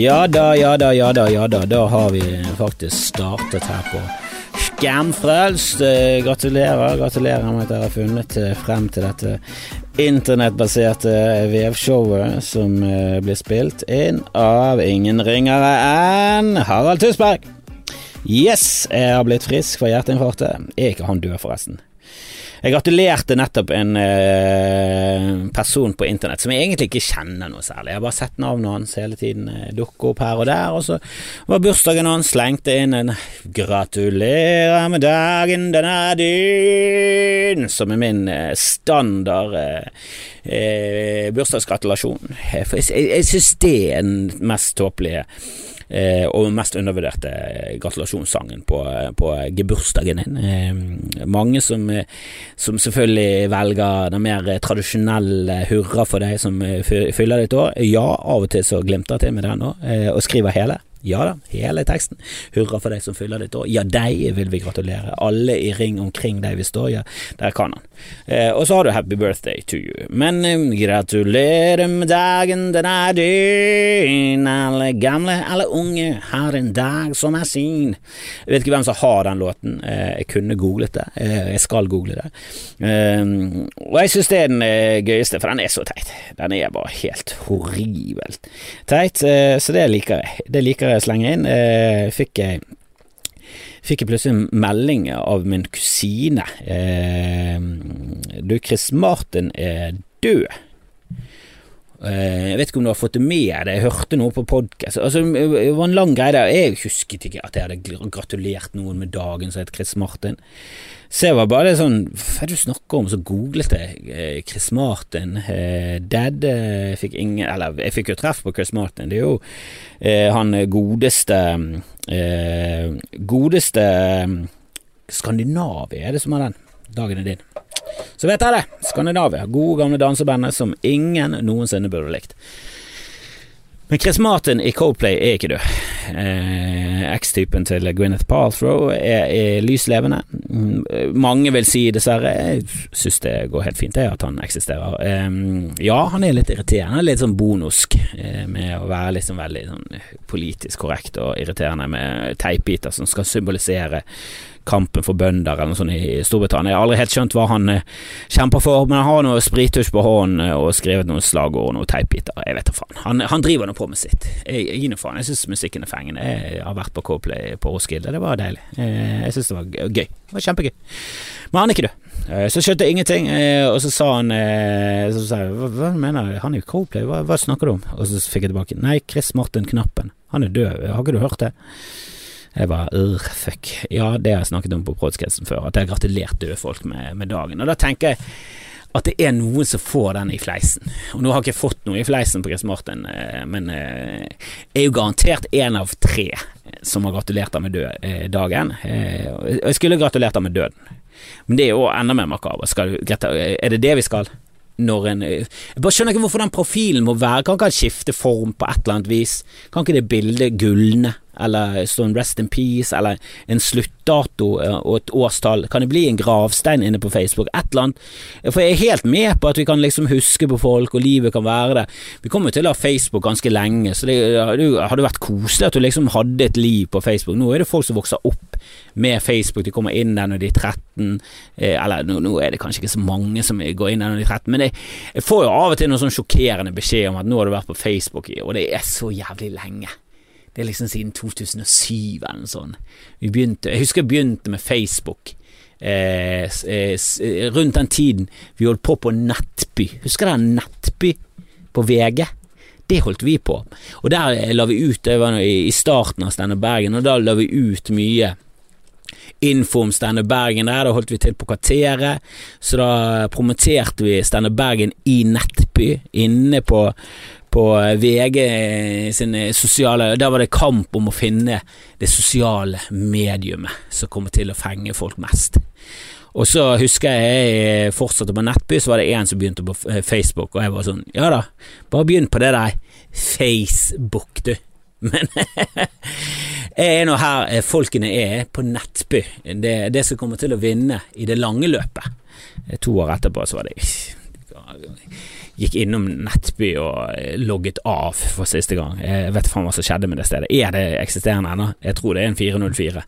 Ja da, ja da, ja da, ja da. Da har vi faktisk startet her på Skamfrelst. Eh, Gratulerer, gratulerer med at dere har funnet eh, frem til dette internettbaserte vevshowet som eh, blir spilt inn av ingen ringere enn Harald Tusberg. Yes, jeg har blitt frisk fra hjerteinfarktet. Er ikke han død, forresten? Jeg gratulerte nettopp en eh, person på internett som jeg egentlig ikke kjenner noe særlig. Jeg har bare sett navnet hans hele tiden eh, dukke opp her og der, og så var bursdagen hans, slengte inn en 'gratulerer med dagen, den er din', som er min eh, standard eh, eh, bursdagsgratulasjon. Jeg, jeg, jeg syns det er den mest tåpelige eh, og mest undervurderte gratulasjonssangen på, på gebursdagen din. Eh, mange som, som selvfølgelig velger den mer tradisjonelle hurra for deg som fyller ditt år. Ja, av og til så glimter jeg til med den òg, eh, og skriver hele. Ja da, hele teksten. Hurra for deg som fyller ditt år. Ja, deg vil vi gratulere. Alle i ring omkring deg vi står. Ja, der kan han. Eh, og så har du Happy Birthday to you. Men eh, gratulerer med dagen, den er din. Alle gamle, alle unge har en dag som er sin. Jeg vet ikke hvem som har den låten. Eh, jeg kunne googlet det. Eh, jeg skal google det. Eh, og jeg syns det er den eh, gøyeste, for den er så teit. Den er bare helt horribelt teit, eh, så det liker jeg. Det liker jeg å slenger inn. Eh, fikk jeg fikk jeg plutselig en melding av min kusine. Eh, du, Chris Martin er død. Eh, jeg vet ikke om du har fått det med deg, jeg hørte noe på podkast. Altså, det var en lang greie der. Jeg husket ikke at jeg hadde gratulert noen med dagen som het Chris Martin. Så jeg var bare sånn Hva er det du snakker om? Så googlet jeg eh, Chris Martin. Eh, Dead eh, fikk ingen Eller jeg fikk jo treff på Chris Martin. Det er jo han godeste eh, Godeste Skandinavia, er det som er den? Dagen er din. Så vet jeg det. Skandinavia. Gode, gamle dansebandet som ingen noensinne burde likt. Men Chris Martin i Coldplay er ikke død. Eh, Eks-typen til Gwyneth Palthrow er, er lys levende. Mm, Mange vil si, dessverre, jeg syns det går helt fint det at han eksisterer. Eh, ja, han er litt irriterende, er litt sånn bonusk eh, med å være liksom veldig sånn politisk korrekt og irriterende med teipbiter som skal symbolisere kampen for bønder eller noe sånt i Storbritannia. Jeg har aldri helt skjønt hva han eh, kjemper for, men han har noe sprittusj på hånden eh, og skrevet noen slagord og noen teipbiter. Jeg vet da faen. Han, han driver nå på med sitt. Jeg, jeg gir nå faen. Jeg syns musikken er fengende. Jeg har vært på Coplay på Roskilde, det var deilig. Eh, Jeg syns det var gøy. Det var kjempegøy. Men han er ikke død. Så skjønte jeg ingenting, og så sa han Så sa jeg hva, hva mener du, han er jo Coplay, hva, hva snakker du om? Og så fikk jeg tilbake Nei, Chris Martin Knappen. Han er død, har ikke du hørt det? Jeg bare urr, fuck. Ja, det har jeg snakket om på podcasten før, at jeg har gratulert døde folk med, med dagen. Og da tenker jeg at det er noen som får den i fleisen. Og nå har jeg ikke fått noe i fleisen på Chris Martin, eh, men eh, jeg er jo garantert en av tre som har gratulert ham med eh, dagen. Eh, og Jeg skulle gratulert ham med døden, men det er jo enda mer makabert. Er det det vi skal? Når en Jeg bare skjønner ikke hvorfor den profilen må være Kan ikke han skifte form på et eller annet vis? Kan ikke det bildet gulne? Eller sånn Rest in Peace, eller en sluttdato eh, og et årstall? Kan det bli en gravstein inne på Facebook? Et eller annet. For jeg er helt med på at vi kan liksom huske på folk, og livet kan være det. Vi kommer til å ha Facebook ganske lenge, så det hadde vært koselig at du liksom hadde et liv på Facebook. Nå er det folk som vokser opp med Facebook, de kommer inn der når de er 13, eh, eller nå, er det kanskje ikke så mange som går inn der når de er 13, men jeg får jo av og til noen sånn sjokkerende beskjed om at nå har du vært på Facebook, og det er så jævlig lenge. Det er liksom siden 2007 eller noe sånt. Vi begynte, jeg husker jeg begynte med Facebook. Eh, eh, eh, rundt den tiden vi holdt på på Nettby. Husker dere Nettby på VG? Det holdt vi på. Og der eh, la vi ut, det var i starten av Steinar Bergen, og da la vi ut mye info om Steinar Bergen der, da holdt vi til på Kvarteret, så da promoterte vi Steinar Bergen i Nettby, inne på, på VG sine sosiale Der var det kamp om å finne det sosiale mediumet som kommer til å fenge folk mest. Og så husker jeg jeg fortsatte på Nettby, så var det en som begynte på eh, Facebook, og jeg var sånn Ja da, bare begynn på det der Facebook, du. Men jeg er nå her eh, folkene er, på Nettby. Det er det som kommer til å vinne i det lange løpet. Eh, To år etterpå så var det gikk innom Nettby og eh, logget av for siste gang. Jeg vet faen hva som skjedde med det stedet. Er det eksisterende ennå? Jeg tror det er en 404.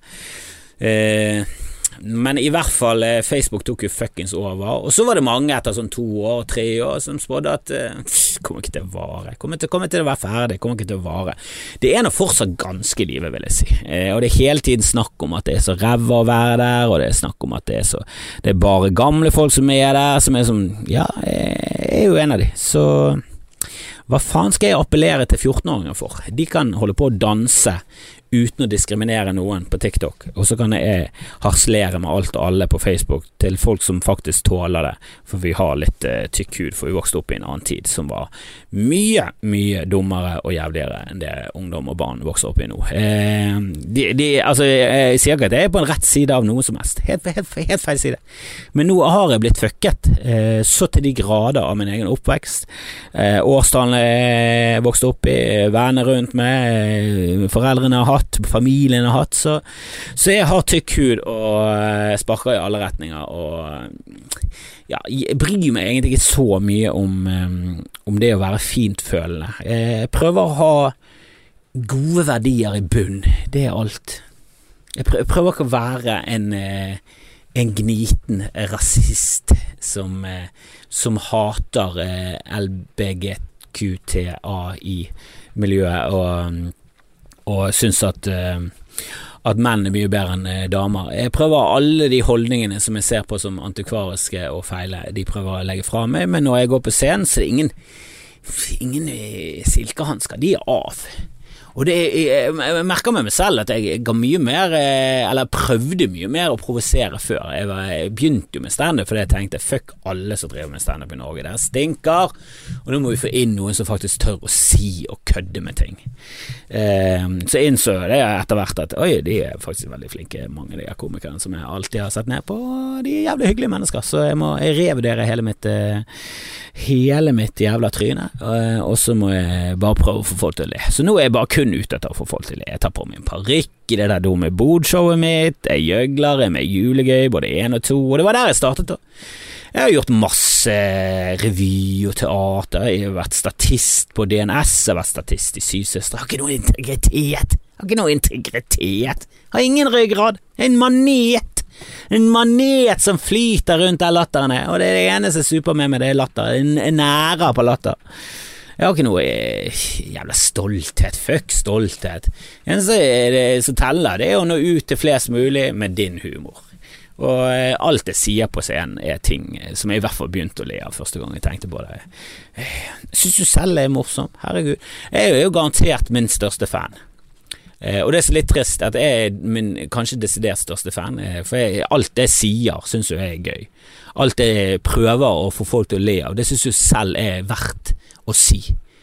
Eh, men i hvert fall, eh, Facebook tok jo fuckings over. Og så var det mange etter sånn to år, tre år, som spådde at uh, kommer ikke til å vare. Kommer til, kommer til å være ferdig, kommer ikke til å vare. Det er nå fortsatt ganske livet, vil jeg si. Eh, og det er hele tiden snakk om at det er så ræva å være der, og det er snakk om at det er så Det er bare gamle folk som er der, som er som Ja, jeg er jo en av de, så hva faen skal jeg appellere til 14-åringer for? De kan holde på å danse uten å diskriminere noen på TikTok, og så kan jeg harselere med alt og alle på Facebook til folk som faktisk tåler det, for vi har litt uh, tykk hud, for vi vokste opp i en annen tid som var mye, mye dummere og jævligere enn det ungdom og barn vokser opp i nå. Eh, de, de, altså, jeg sier ikke at jeg er på en rett side av noe som helst, helt, helt, helt feil side, men nå har jeg blitt fucket eh, så til de grader av min egen oppvekst. Eh, årstallene jeg vokste opp i, venner rundt meg, eh, foreldrene har hatt hatt, familien har hatt, så, så jeg har tykk hud og uh, sparker i alle retninger og ja, jeg bryr meg egentlig ikke så mye om, um, om det å være fintfølende. Jeg prøver å ha gode verdier i bunn, det er alt. Jeg prøver ikke å være en, en gniten rasist som, som hater LBGQTAI-miljøet og um, og syns at, uh, at menn er mye bedre enn uh, damer. Jeg prøver alle de holdningene som jeg ser på som antikvariske og feile, de prøver å legge fra meg, men når jeg går på scenen, så er det ingen, ingen eh, silkehansker. De er av. Og det, jeg, jeg merker med meg selv at jeg ga mye mer eh, Eller prøvde mye mer å provosere før. Jeg, var, jeg begynte jo med standup fordi jeg tenkte fuck alle som driver med standup i Norge, det stinker. Og nå må vi få inn noen som faktisk tør å si og kødde med ting. Eh, så innså jeg etter hvert at oi, de er faktisk veldig flinke, mange av de komikerne som jeg alltid har sett ned på. De er jævlig hyggelige mennesker, så jeg må jeg revurdere hele mitt eh, hele mitt jævla tryne, og så må jeg bare prøve å få folk til å le. Så nå er jeg bare kun ute etter å få folk til le. Jeg tar på meg en parykk i det der dumme bodshowet mitt, jeg gjøgler, jeg er med julegøy, både én og to, og det var der jeg startet. Jeg har gjort masse revy og teater, jeg har vært statist på DNS, jeg har vært statist i Sysøstre, har ikke noe integritet, har ikke noe integritet, har ingen ryggrad, en manet. En manet som flyter rundt der latteren er, og det er det eneste super med meg, det er latter. En nærer på latter. Jeg har ikke noe eh, jævla stolthet. Fuck stolthet. Det eneste som teller, det er å nå ut til flest mulig med din humor. Og eh, alt jeg sier på scenen er ting som jeg i hvert fall begynte å le av første gang jeg tenkte på det. Eh, Syns du selv er morsom? Herregud. Jeg er jo garantert min største fan. Eh, og det er så litt trist at jeg er min kanskje desidert største fan, eh, for jeg, alt det jeg sier, syns jo jeg er gøy. Alt det jeg prøver å få folk til å le av, det syns jo selv er verdt å si.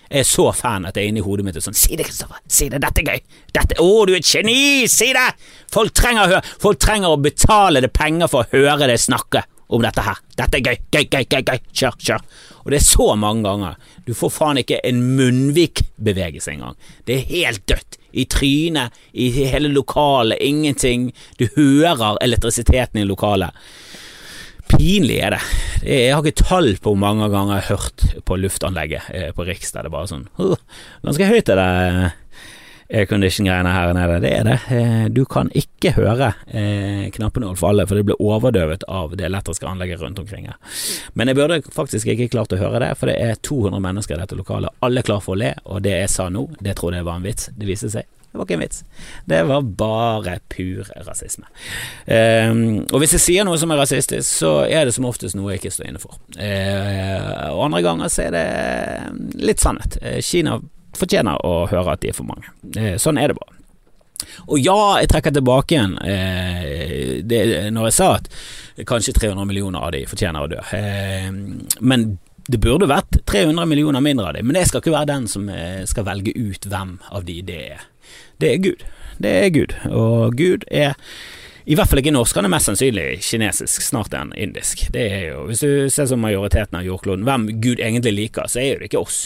Jeg er så fan at jeg er inni hodet mitt og sånn Si det, Kristoffer! Si det! Dette er gøy! Dette, Å, du er et geni! Si det! Folk trenger, å folk trenger å betale det penger for å høre deg snakke om dette her. Dette er gøy! Gøy, gøy, gøy! gøy. Kjør, kjør! Og det er så mange ganger. Du får faen ikke en munnvikbevegelse engang. Det er helt dødt i trynet, i hele lokalet, ingenting. Du hører elektrisiteten i lokalet. Pinlig er det. Jeg har ikke tall på hvor mange ganger jeg har hørt på luftanlegget eh, på Riks der det bare sånn Ganske høyt er det eh, aircondition-greiene her nede. Det er det. Eh, du kan ikke høre knappenål for alle, for det blir overdøvet av det elektriske anlegget rundt omkring her. Men jeg burde faktisk ikke klart å høre det, for det er 200 mennesker i dette lokalet. Alle klar for å le, og det jeg sa nå, det trodde jeg var en vits. Det viste seg det var ikke en vits. Det var bare pur rasisme. Um, og hvis jeg sier noe som er rasistisk, så er det som oftest noe jeg ikke står inne for. Uh, og andre ganger så er det litt sannhet. Uh, Kina fortjener å høre at de er for mange. Uh, sånn er det bare. Og ja, jeg trekker tilbake igjen det, når jeg sa at kanskje 300 millioner av de fortjener å dø. men det burde vært 300 millioner mindre av de, men jeg skal ikke være den som skal velge ut hvem av de det er det er Gud. Det er Gud, og Gud er i hvert fall ikke norsk, han er mest sannsynlig kinesisk, snart han indisk. Det er jo, Hvis du ser som majoriteten av jordkloden, hvem Gud egentlig liker, så er jo det ikke oss.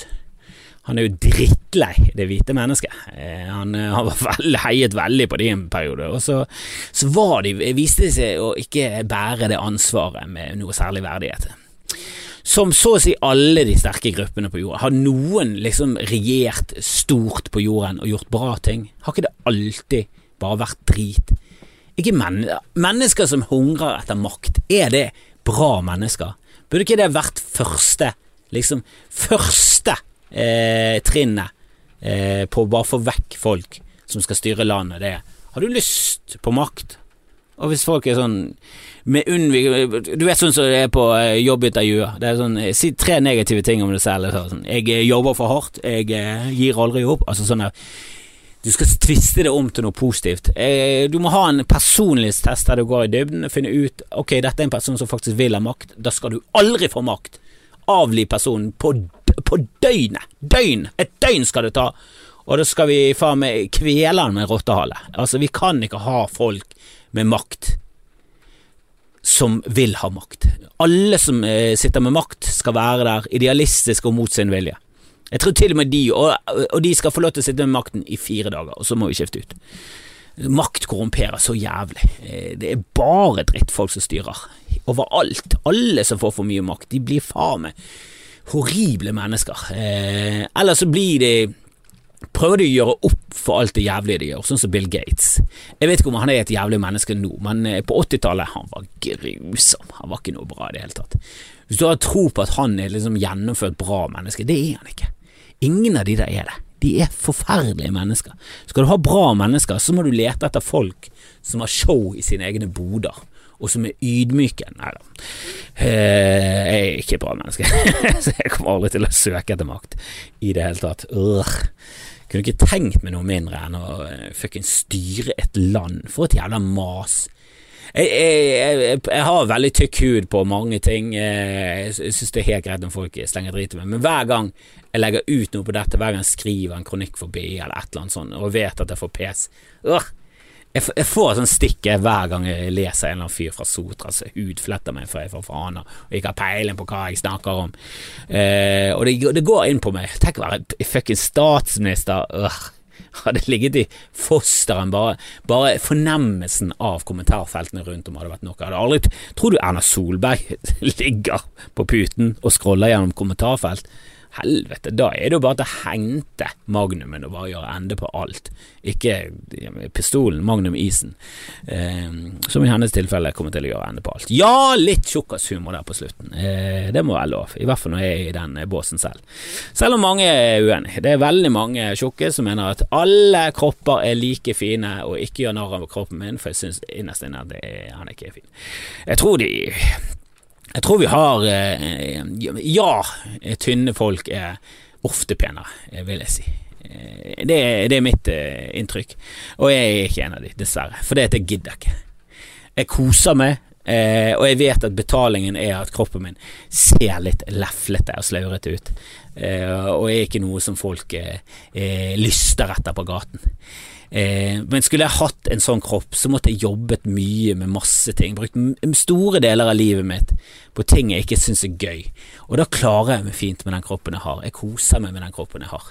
Han er jo drittlei det hvite mennesket. Eh, han, eh, han var veld, heiet veldig på det i en periode, og så, så de, viste de seg å ikke bære det ansvaret med noe særlig verdighet. Som så å si alle de sterke gruppene på jorden. Har noen liksom regjert stort på jorden og gjort bra ting? Har ikke det alltid bare vært drit? Ikke men mennesker som hungrer etter makt, er det bra mennesker? Burde ikke det vært første, liksom første eh, trinnet eh, på å bare få vekk folk som skal styre landet? Det har du lyst på makt? Og hvis folk er sånn med unnvik Du vet sånn som det er på eh, jobbintervjuer. Det er sånn eh, Si tre negative ting om deg selv. Sånn, 'Jeg eh, jobber for hardt. Jeg gir aldri opp.' Altså sånn Du skal tviste det om til noe positivt. Du må ha en personlighetstest der du går i dybden og finner ut Ok, dette er en person som faktisk vil ha makt. Da skal du aldri få makt. Avliv personen på, på døgnet. Døgn! Et døgn skal det ta. Og da skal vi faen meg kvele han med rottehale. Altså, vi kan ikke ha folk med makt som vil ha makt. Alle som eh, sitter med makt, skal være der idealistiske og mot sin vilje. Jeg tror til og med de, og, og, de skal få lov til å sitte med makten i fire dager, og så må vi skifte ut. Makt korrumperer så jævlig. Eh, det er bare drittfolk som styrer. Overalt. Alle som får for mye makt, de blir faen meg horrible mennesker. Eh, eller så blir de prøver de å gjøre opp for alt det jævlige de gjør, sånn som Bill Gates. Jeg vet ikke om han er et jævlig menneske nå, men eh, på 80-tallet han var grusom. Han var ikke noe bra i det hele tatt. Hvis du har tro på at han er liksom gjennomført bra menneske, det er han ikke. Ingen av de der er det. De er forferdelige mennesker. Skal du ha bra mennesker, så må du lete etter folk som har show i sine egne boder og som er ydmyke. Nei da, eh, jeg er ikke et bra menneske, så jeg kommer aldri til å søke etter makt i det hele tatt. Urgh. Kunne ikke tenkt meg noe mindre enn å fuckings fucking styre et land. For et jævla mas. Jeg, jeg, jeg, jeg, har veldig tykk hud på mange ting. Eh, jeg syns det er helt greit om folk slenger drit i meg, men hver gang jeg legger ut noe på dette, hver gang jeg skriver en kronikk for BI eller et eller annet sånt, og vet at jeg får pes øh, jeg, får sånn stikk hver gang jeg leser en eller annen fyr fra Sotra som hudfletter meg for jeg får Fana og ikke har peiling på hva jeg snakker om. Eh, og det, det, går inn på meg. Tenk å være fuckings statsminister. Øh, hadde ligget i fosteren. Bare, bare fornemmelsen av kommentarfeltene rundt om hadde vært nok. Hadde aldri, tror du Erna Solberg ligger på puten og scroller gjennom kommentarfelt? Helvete, da er det jo bare til å hente magnumen og bare gjøre ende på alt. Ikke pistolen, magnum-isen, eh, som i hennes tilfelle kommer til å gjøre ende på alt. Ja, litt tjukkas-humor der på slutten, eh, det må være lov, i hvert fall når jeg er i den båsen selv. Selv om mange er uenige. Det er veldig mange tjukke som mener at alle kropper er like fine, og ikke gjør narr av kroppen min, for jeg syns innerst inne at han ikke er fin. Jeg tror de jeg tror vi har eh, Ja, tynne folk er ofte penere, vil jeg si. Det det, det er mitt eh, inntrykk, og jeg er ikke en av de, dessverre. For det at jeg gidder ikke. Jeg koser meg, og jeg vet at betalingen er at kroppen min ser litt leflete og slaurete ut, og er ikke noe som folk lyster etter på gaten. Eh, men skulle jeg hatt en sånn kropp, så måtte jeg jobbet mye med masse ting. Brukt store deler av livet mitt på ting jeg ikke syns er gøy. Og da klarer jeg meg fint med den kroppen jeg har. Jeg koser meg med den kroppen jeg har.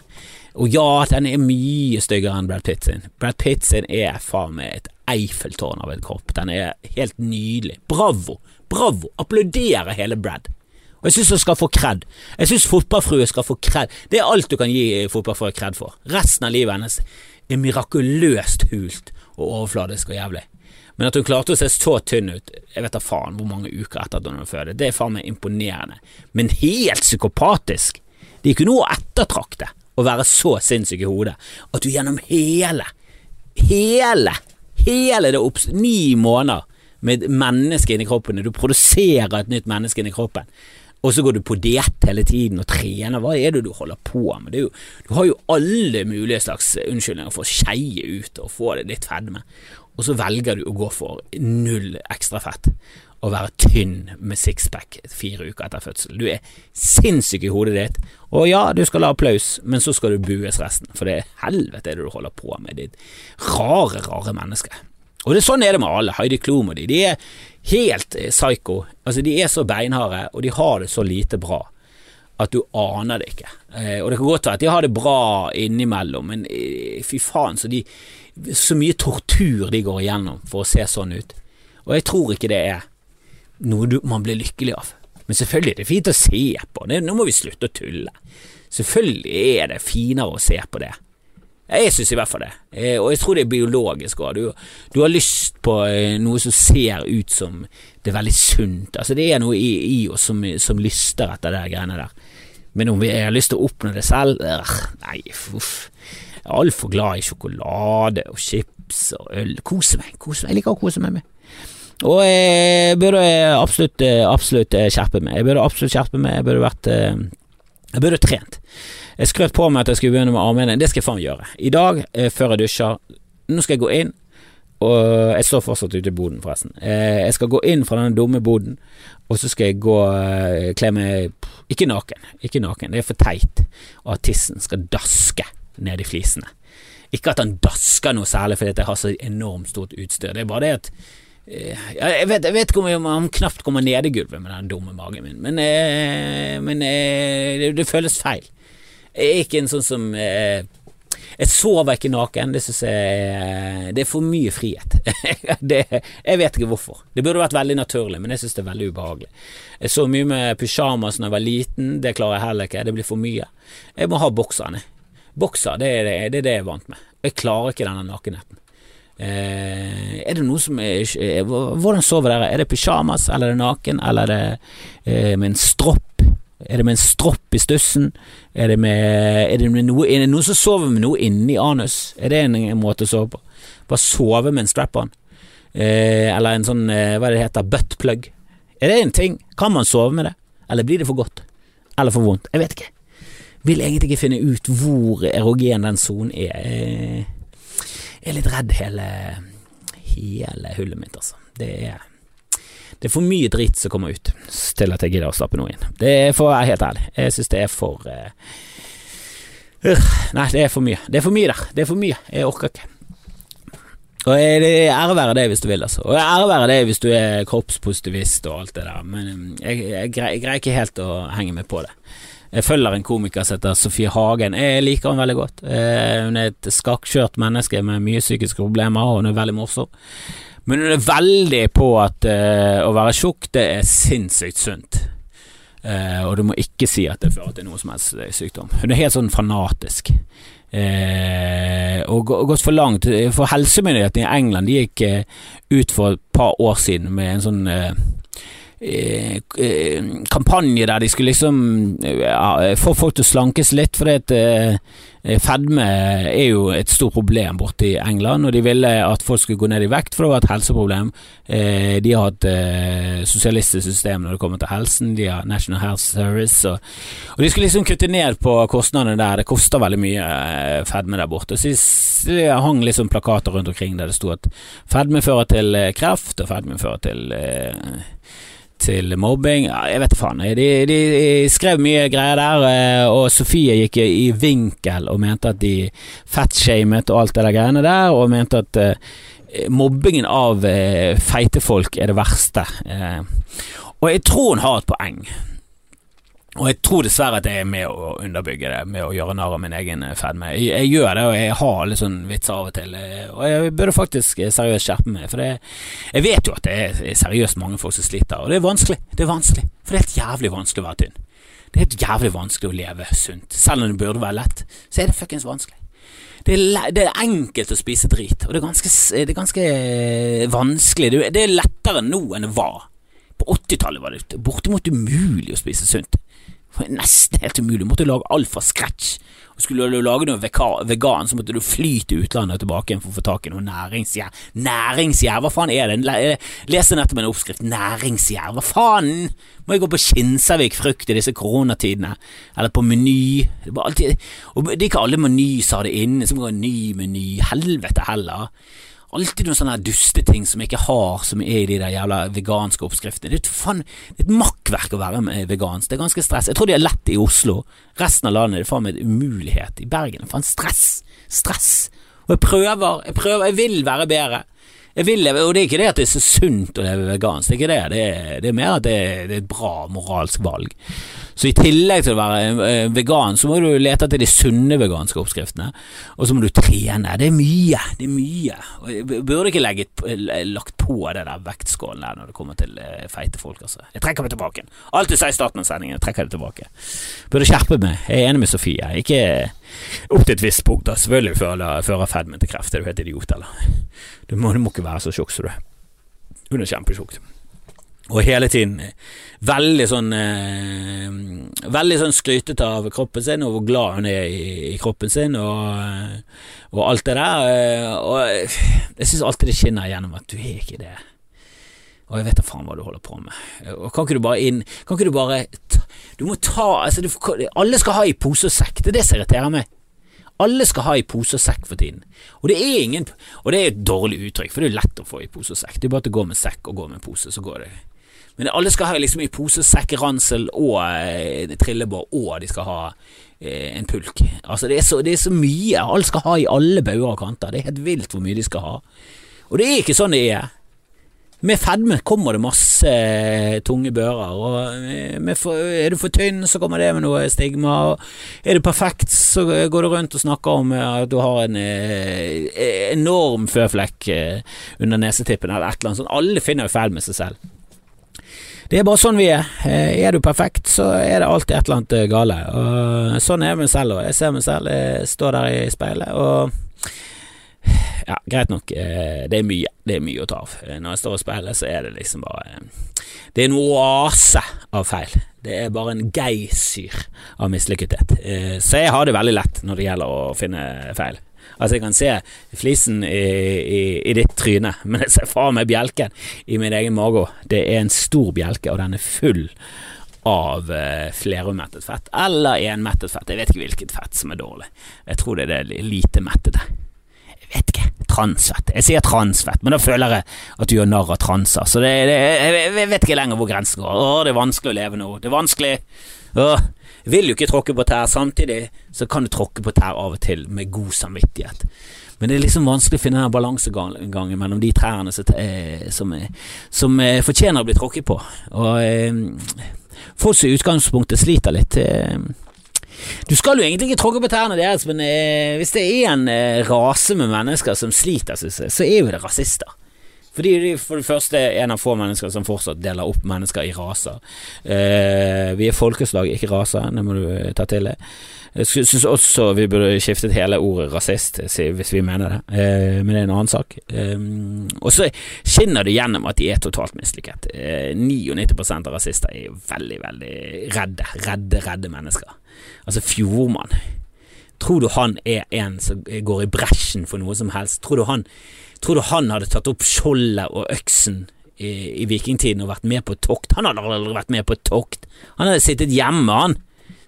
Og ja, den er mye styggere enn Brad Pitt sin. Brad Pitt sin er faen meg et Eiffeltårn av en kropp. Den er helt nydelig. Bravo! Bravo! Applauderer hele Brad. Og jeg syns hun skal få kred. Jeg syns fotballfrue skal få kred. Det er alt du kan gi fotballfrue kred for. Resten av livet hennes er mirakuløst hult og overfladisk og jævlig. Men at hun klarte å se så tynn ut, jeg vet da faen hvor mange uker etter at hun fødte, det er faen meg imponerende. Men helt psykopatisk! Det er ikke noe å ettertrakte å være så sinnssyk i hodet at du gjennom hele, hele, hele det opps... Ni måneder med et menneske inni kroppen, du produserer et nytt menneske inni kroppen, og så går du på diett hele tiden og trener. Hva er det du holder på med? Jo, du har jo alle mulige slags unnskyldninger for å skeie ut og få det litt fedme, og så velger du å gå for null ekstra fett og være tynn med sixpack fire uker etter fødsel. Du er sinnssyk i hodet ditt, og ja, du skal ha applaus, men så skal du bues resten, for det er helvete det du holder på med, ditt rare, rare menneske. Og det sånn er det med alle. Heidi Klum og de. De er helt eh, psycho. Altså, de er så beinharde, og de har det så lite bra at du aner det ikke. Eh, og det kan godt være at de har det bra innimellom, men eh, fy faen så, de, så mye tortur de går igjennom for å se sånn ut. Og jeg tror ikke det er noe du, man blir lykkelig av. Men selvfølgelig er det fint å se på, det, nå må vi slutte å tulle. Selvfølgelig er det finere å se på det. Jeg syns i hvert fall det, eh, og jeg tror det er biologisk òg. Du, du, har lyst på eh, noe som ser ut som det er veldig sunt. Altså Det er noe i, i oss som, som, lyster etter de greiene der. Men om vi har lyst til å oppnå det selv øh, Nei, uff. Jeg er altfor glad i sjokolade og chips og øl. Kose meg. kose meg, Jeg liker å kose meg med. Og jeg burde absolutt, absolutt skjerpe meg. Jeg burde absolutt skjerpe meg. Jeg burde vært Jeg burde trent. Jeg skrøt på meg at jeg skulle begynne med armene. Det skal jeg faen gjøre. I dag, eh, før jeg dusjer, nå skal jeg gå inn, og jeg står fortsatt ute i boden, forresten. Eh, jeg skal gå inn fra denne dumme boden, og så skal jeg gå eh, kle meg Ikke naken, ikke naken, det er for teit. Og at tissen skal daske ned i flisene. Ikke at han dasker noe særlig fordi jeg har så enormt stort utstyr, det er bare det at jeg vet, jeg vet ikke om han knapt kommer ned i gulvet med den dumme magen min, men, men det, det føles feil. Jeg er ikke en sånn som eh, Jeg sover ikke naken. Det syns jeg Det er for mye frihet. det, jeg vet ikke hvorfor. Det burde vært veldig naturlig, men jeg syns det er veldig ubehagelig. Jeg så mye med pysjamas da jeg var liten. Det klarer jeg heller ikke. Det blir for mye. Jeg må ha bokserne. Bokser, det er det, det er det, jeg er vant med. Jeg klarer ikke denne nakenheten. Eh, er det noe som er, Hvordan sover dere? Er det pysjamas, eller er det naken, eller er det eh, med en stropp? Er det med en stropp i stussen? Er det med, er det med noe, er det noen som sover med noe inni anus? Er det en, en måte å sove på? Bare sove med en strap-on? Eh, eller en sånn, eh, hva det heter, buttplug? Er det en ting? Kan man sove med det? Eller blir det for godt? Eller for vondt? Jeg vet ikke. Vil egentlig ikke finne ut hvor erogen den sonen er. Jeg er litt redd hele, hele hullet mitt, altså. Det er det er for mye dritt som kommer ut til at jeg gidder å slappe noe inn. Det er for å være helt ærlig. Jeg synes det er for uh, Nei, det er for mye. Det er for mye der. Det er for mye. Jeg orker ikke. Og ære være det hvis du vil, altså. Og ære være det hvis du er kroppspositivist og alt det der, men um, jeg, jeg, jeg, greier ikke helt å henge meg på det. Jeg følger en komiker som heter Sofie Hagen. Jeg liker henne veldig godt. Eh, hun er et skakkskjørt menneske med mye psykiske problemer, og hun er veldig morsom. Men hun er veldig på at uh, å være tjukk, det er sinnssykt sunt. Uh, og du må ikke si at det fører til noe som helst eh, sykdom. Hun er helt sånn fanatisk. Uh, og gått for langt. For helsemyndighetene i England de gikk ut for et par år siden med en sånn kampanje der de skulle liksom få folk til å slankes litt, fordi at Eh, fedme er jo et stort problem borte i England, og de ville at folk skulle gå ned i vekt, for det var et helseproblem. Eh, de har et eh, sosialistisk system når det kommer til helsen, de har National Health Service, og, og de skulle liksom kutte ned på kostnadene der. Det koster veldig mye fedme der borte. Så det hang liksom plakater rundt omkring der det sto at fedme fører til kreft, og fedme fører til til mobbing. Jeg vet faen. De, de, skrev mye greier der, eh, og Sofie gikk i vinkel og mente at de fettshamet og alt det der greiene der, og mente at uh, mobbingen av uh, feite folk er det verste. Og jeg tror hun har et poeng. Og jeg tror dessverre at jeg er med å underbygge det, med å gjøre narr av min egen eh, fedme. Jeg, jeg, gjør det, og jeg har litt sånn vitser av og til, eh, og jeg burde faktisk eh, seriøst skjerpe meg. For det, jeg vet jo at det er seriøst mange folk som sliter, og det er vanskelig. Det er vanskelig, for det er helt jævlig vanskelig å være tynn. Det er helt jævlig vanskelig å leve sunt. Selv om det burde være lett, så er det fuckings vanskelig. Det er, det er, enkelt å spise drit, og det er ganske, det er ganske vanskelig. Det er lettere nå enn det var. På 80-tallet var det bortimot umulig å spise sunt. Nesten helt umulig. Du måtte lage alt fra scratch. Og skulle du lage noe vegan, så måtte du fly til utlandet og tilbake igjen for å få tak i noe næringsgjær. Næringsgjær, hva faen er det? Leste nettopp en oppskrift. Næringsgjær, hva faen? Må jeg gå på Kinsarvik frukt i disse koronatidene? Eller på Meny? Det, alltid, det er ikke alle Meny som har det inne, så må gå en ny meny. Helvete heller alltid noen sånne dusteting som jeg ikke har, som er i de der jævla veganske oppskriftene. Det er, faen, det er et makkverk å være med vegansk. Det er ganske stress. Jeg tror de er lett i Oslo. Resten av landet er det faen meg umulighet. I Bergen er faen stress. Stress. Og jeg prøver, jeg prøver, jeg vil være bedre. Jeg vil, og det er ikke det at det er så sunt å leve vegansk, det er ikke det. Det er, det er mer at det er, det er et bra moralsk valg. Så i tillegg til å være eh, vegan, så må du lete etter de sunne veganske oppskriftene. Og så må du trene. Det er mye. Det er mye. Og jeg burde ikke legge, lagt på det der vektskålen der når det kommer til eh, feite folk, altså. Jeg trekker meg tilbake. Alt du sa i starten av sendingen, jeg trekker det tilbake. Burde skjerpe meg. Jeg er enig med Sofie. Ikke opp til et visst punkt, da. Selvfølgelig fører, fører fedmen til kreft. Er du helt idiot, eller? Du må, du må ikke være så tjukk som du er. Hun er kjempetjukk. Og hele tiden veldig sånn eh, Veldig sånn skrytete av kroppen sin, og hvor glad hun er i, i kroppen sin, og, og, alt det der. Eh, og jeg syns alltid det skinner igjennom at du er ikke det. Og jeg vet da faen hva du holder på med. Og kan ikke du bare inn Kan ikke du bare Du må ta altså, du, Alle skal ha i pose og sekk, det er det som irriterer meg. Alle skal ha i pose og sekk for tiden. Og det er ingen Og det er et dårlig uttrykk, for det er lett å få i pose og sekk. Det er bare at du går med sekk og går med pose, så går det men alle skal ha liksom i pose, sekk, ransel og eh, trillebår, og de skal ha eh, en pulk. Altså det er, så, det er, så, mye. Alle skal ha i alle bauger og kanter. Det er helt vilt hvor mye de skal ha. Og det er ikke sånn det er. Med fedme kommer det masse eh, tunge bører. Og eh, for, er du for tynn, så kommer det med noe stigma. Og er du perfekt, så går du rundt og snakker om eh, at du har en eh, enorm føflekk under nesetippen eller et eller annet sånt. Alle finner jo feil med seg selv. Det er bare sånn vi er. Eh, er du perfekt, så er det alltid et eller annet eh, gale. Og sånn er meg selv òg. Jeg ser meg selv, jeg står der i speilet og ja, greit nok, eh, det er mye. Det er mye å ta av. Når jeg står i speilet, så er det liksom bare Det er en oase av feil. Det er bare en geysir av mislykkethet. Så jeg har det veldig lett når det gjelder å finne feil. Altså, jeg kan se flisen i, i, i ditt tryne, men jeg ser faen meg bjelken i min egen mage. Det er en stor bjelke, og den er full av uh, flerumettet fett, eller enmettet fett. Jeg vet ikke hvilket fett som er dårlig. Jeg tror det er det lite mettede. Jeg vet ikke. Transfett. Jeg sier transfett, men da føler jeg at du gjør narr av transer. Så det, det, jeg vet ikke lenger hvor grensen går. Å, det er vanskelig å leve nå. Det er vanskelig. Åh, vil jo ikke tråkke på tær. Samtidig så kan du tråkke på tær av og til med god samvittighet. Men det er liksom vanskelig å finne den balansegangen mellom de trærne som, som, fortjener å bli tråkket på. Og eh, folk som i utgangspunktet sliter litt eh, Du skal jo egentlig ikke tråkke på tærne deres, men eh, hvis det er en eh, rase med mennesker som sliter, så er jo det rasister. Fordi de for det første er en av få mennesker som fortsatt deler opp mennesker i raser. Eh, vi er folkeslag, ikke raser, det må du eh, ta til deg. Jeg syns også vi burde skiftet hele ordet rasist, hvis vi mener det, eh, men det er en annen sak. Eh, og så skinner det gjennom at de er totalt mislykket. Eh, 99 av rasister er veldig, veldig redde, redde, redde mennesker. Altså Fjordmann. Tror du han er en som går i bresjen for noe som helst? Tror du han Tror du han hadde tatt opp skjoldet og øksen i, i vikingtiden og vært med på tokt? Han hadde aldri vært med på tokt. Han hadde sittet hjemme, han.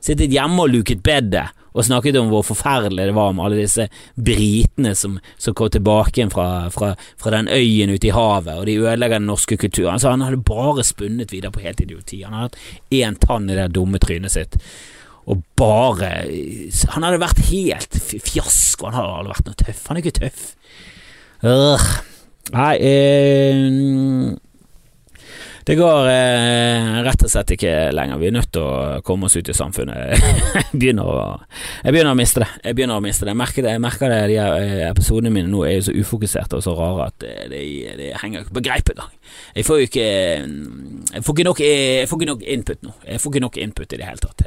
Sittet hjemme og luket bedet og snakket om hvor forferdelig det var med alle disse britene som, som kom tilbake fra, fra, fra, den øyen ute i havet, og de ødelegger den norske kulturen. Altså, han hadde bare spunnet videre på helt idioti. Han hadde hatt én tann i det dumme trynet sitt. Og bare Han hadde vært helt fiasko. Han hadde aldri vært noe tøff. Han er ikke tøff. Øh. Nei eh, det går eh, rett og slett ikke lenger. Vi er nødt til å komme oss ut i samfunnet. jeg, begynner å, jeg begynner å miste det. Jeg begynner å miste det. Jeg merker det, jeg merker det de eh, episodene mine nå er jo så ufokuserte og så rare at det, det, det henger ikke på greip engang. Jeg får jo ikke jeg får ikke, nok, jeg får ikke nok input nå. Jeg får ikke nok input i det hele tatt.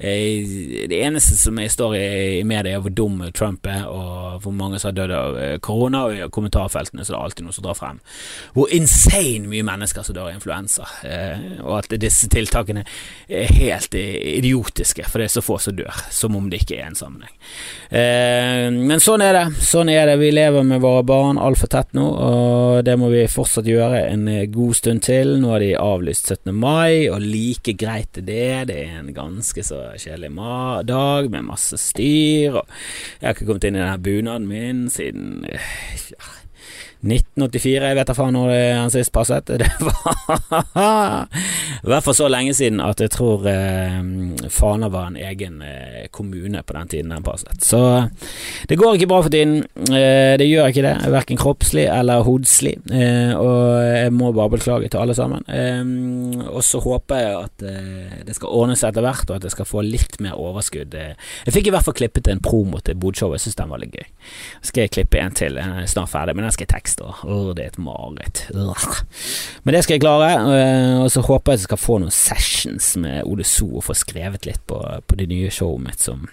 Det eneste som jeg står i, i media, er hvor dum Trump er, og hvor mange som har dødd av eh, korona, og i kommentarfeltene så det er alltid noe som drar frem. Hvor insane mye mennesker som dør av influensa, eh, og at disse tiltakene er helt idiotiske, for det er så få som dør, som om det ikke er en sammenheng. Eh, men sånn er det. Sånn er det. Vi lever med våre barn altfor tett nå, og det må vi fortsatt gjøre en god stund til. Nå har de avlyst 17. mai, og like greit er det. Det er en ganske så kjedelig dag med masse styr, og jeg har ikke kommet inn i denne bunaden min siden ja, 1984, jeg vet da faen når han sist passet. Det var I hvert fall så lenge siden at jeg tror eh, Fana var en egen eh, kommune på den tiden den passet. Så det går ikke bra for tiden. Eh, det gjør ikke det, verken kroppslig eller hodslig. Eh, og jeg må bare beklage til alle sammen. Eh, og så håper jeg at eh, det skal ordne seg etter hvert, og at jeg skal få litt mer overskudd. jeg fikk i hvert fall klippet en promo til Bodshowet, jeg syns den var litt gøy. Så skal jeg klippe en til, jeg er snart ferdig, men den skal jeg tekste. Åh, det er et mareritt. Men det skal jeg klare, og så håper jeg at jeg skal få noen sessions med Ole So og få skrevet litt på, på det nye showet mitt som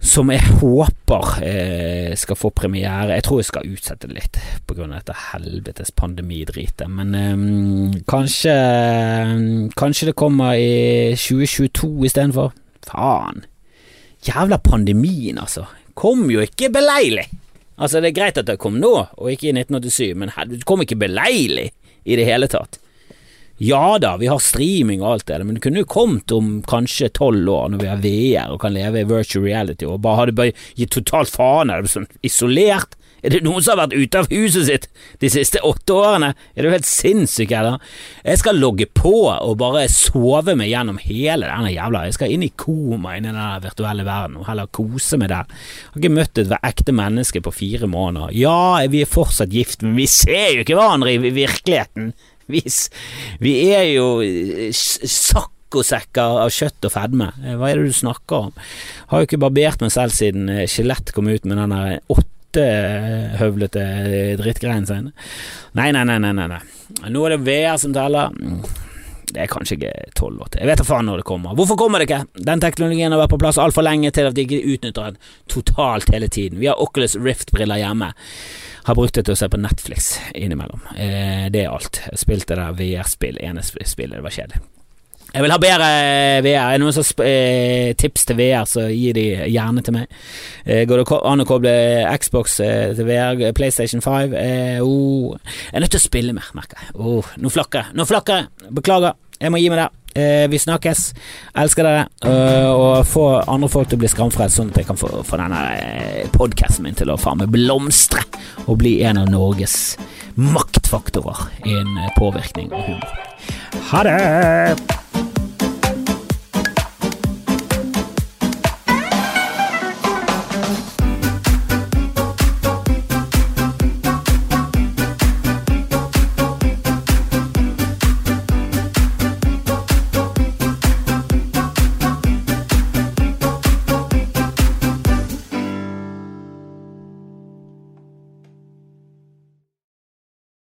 som jeg håper eh, skal få premiere. Jeg tror jeg skal utsette det litt pga. dette helvetes pandemidritet, men eh, kanskje Kanskje det kommer i 2022 istedenfor. Faen. Jævla pandemien, altså. Kom jo ikke beleilig. Altså, det er greit at det kom nå, og ikke i 1987, men det kom ikke beleilig i det hele tatt. Ja da, vi har streaming og alt det, men det kunne jo kommet om kanskje tolv år, når vi har VR og kan leve i virtual reality, og bare hadde gitt totalt faen i det, sånn isolert. Er det noen som har vært ute av huset sitt de siste åtte årene? Er du helt sinnssyk, eller? Jeg skal logge på og bare sove meg gjennom hele denne jævla Jeg skal inn i koma inni den virtuelle verden og heller kose meg der. Jeg har ikke møtt et ekte menneske på fire måneder. Ja, vi er fortsatt gift, men vi ser jo ikke hverandre i virkeligheten Vi, Vi er jo sakk saccosekker av kjøtt og fedme. Eh, hva er det du snakker om? Har jo ikke barbert meg selv siden eh, Skjelett kom ut med den der åttehøvlete drittgreien sine. Nei, nei, nei, nei, nei. Nå er det VR som teller. Mm. Det er kanskje ikke tolv til. Jeg vet da faen når det kommer. Hvorfor kommer det ikke? Den teknologien har vært på plass altfor lenge til at de ikke utnytter den totalt hele tiden. Vi har Oculus Rift-briller hjemme. Har brukt det til å se på Netflix innimellom. Eh, det er alt. Spilte det VR-spill, ene spillet, det var kjedelig. Jeg vil ha bedre VR. Er det noen som eh, tips til VR, så gi de gjerne til meg. Eh, går det an å koble Xbox eh, til VR, PlayStation 5? Eh, oh. Jeg er nødt til å spille mer, merker jeg. Oh, nå flakker jeg. Nå flakker jeg. Beklager. Jeg må gi meg der. Eh, vi snakkes. Elsker dere. Og få andre folk til å bli skamfrelst, sånn at jeg kan få, få denne eh, podkasten min til å faen meg blomstre og bli en av Norges maktfaktorer innen påvirkning og humor. Ha det!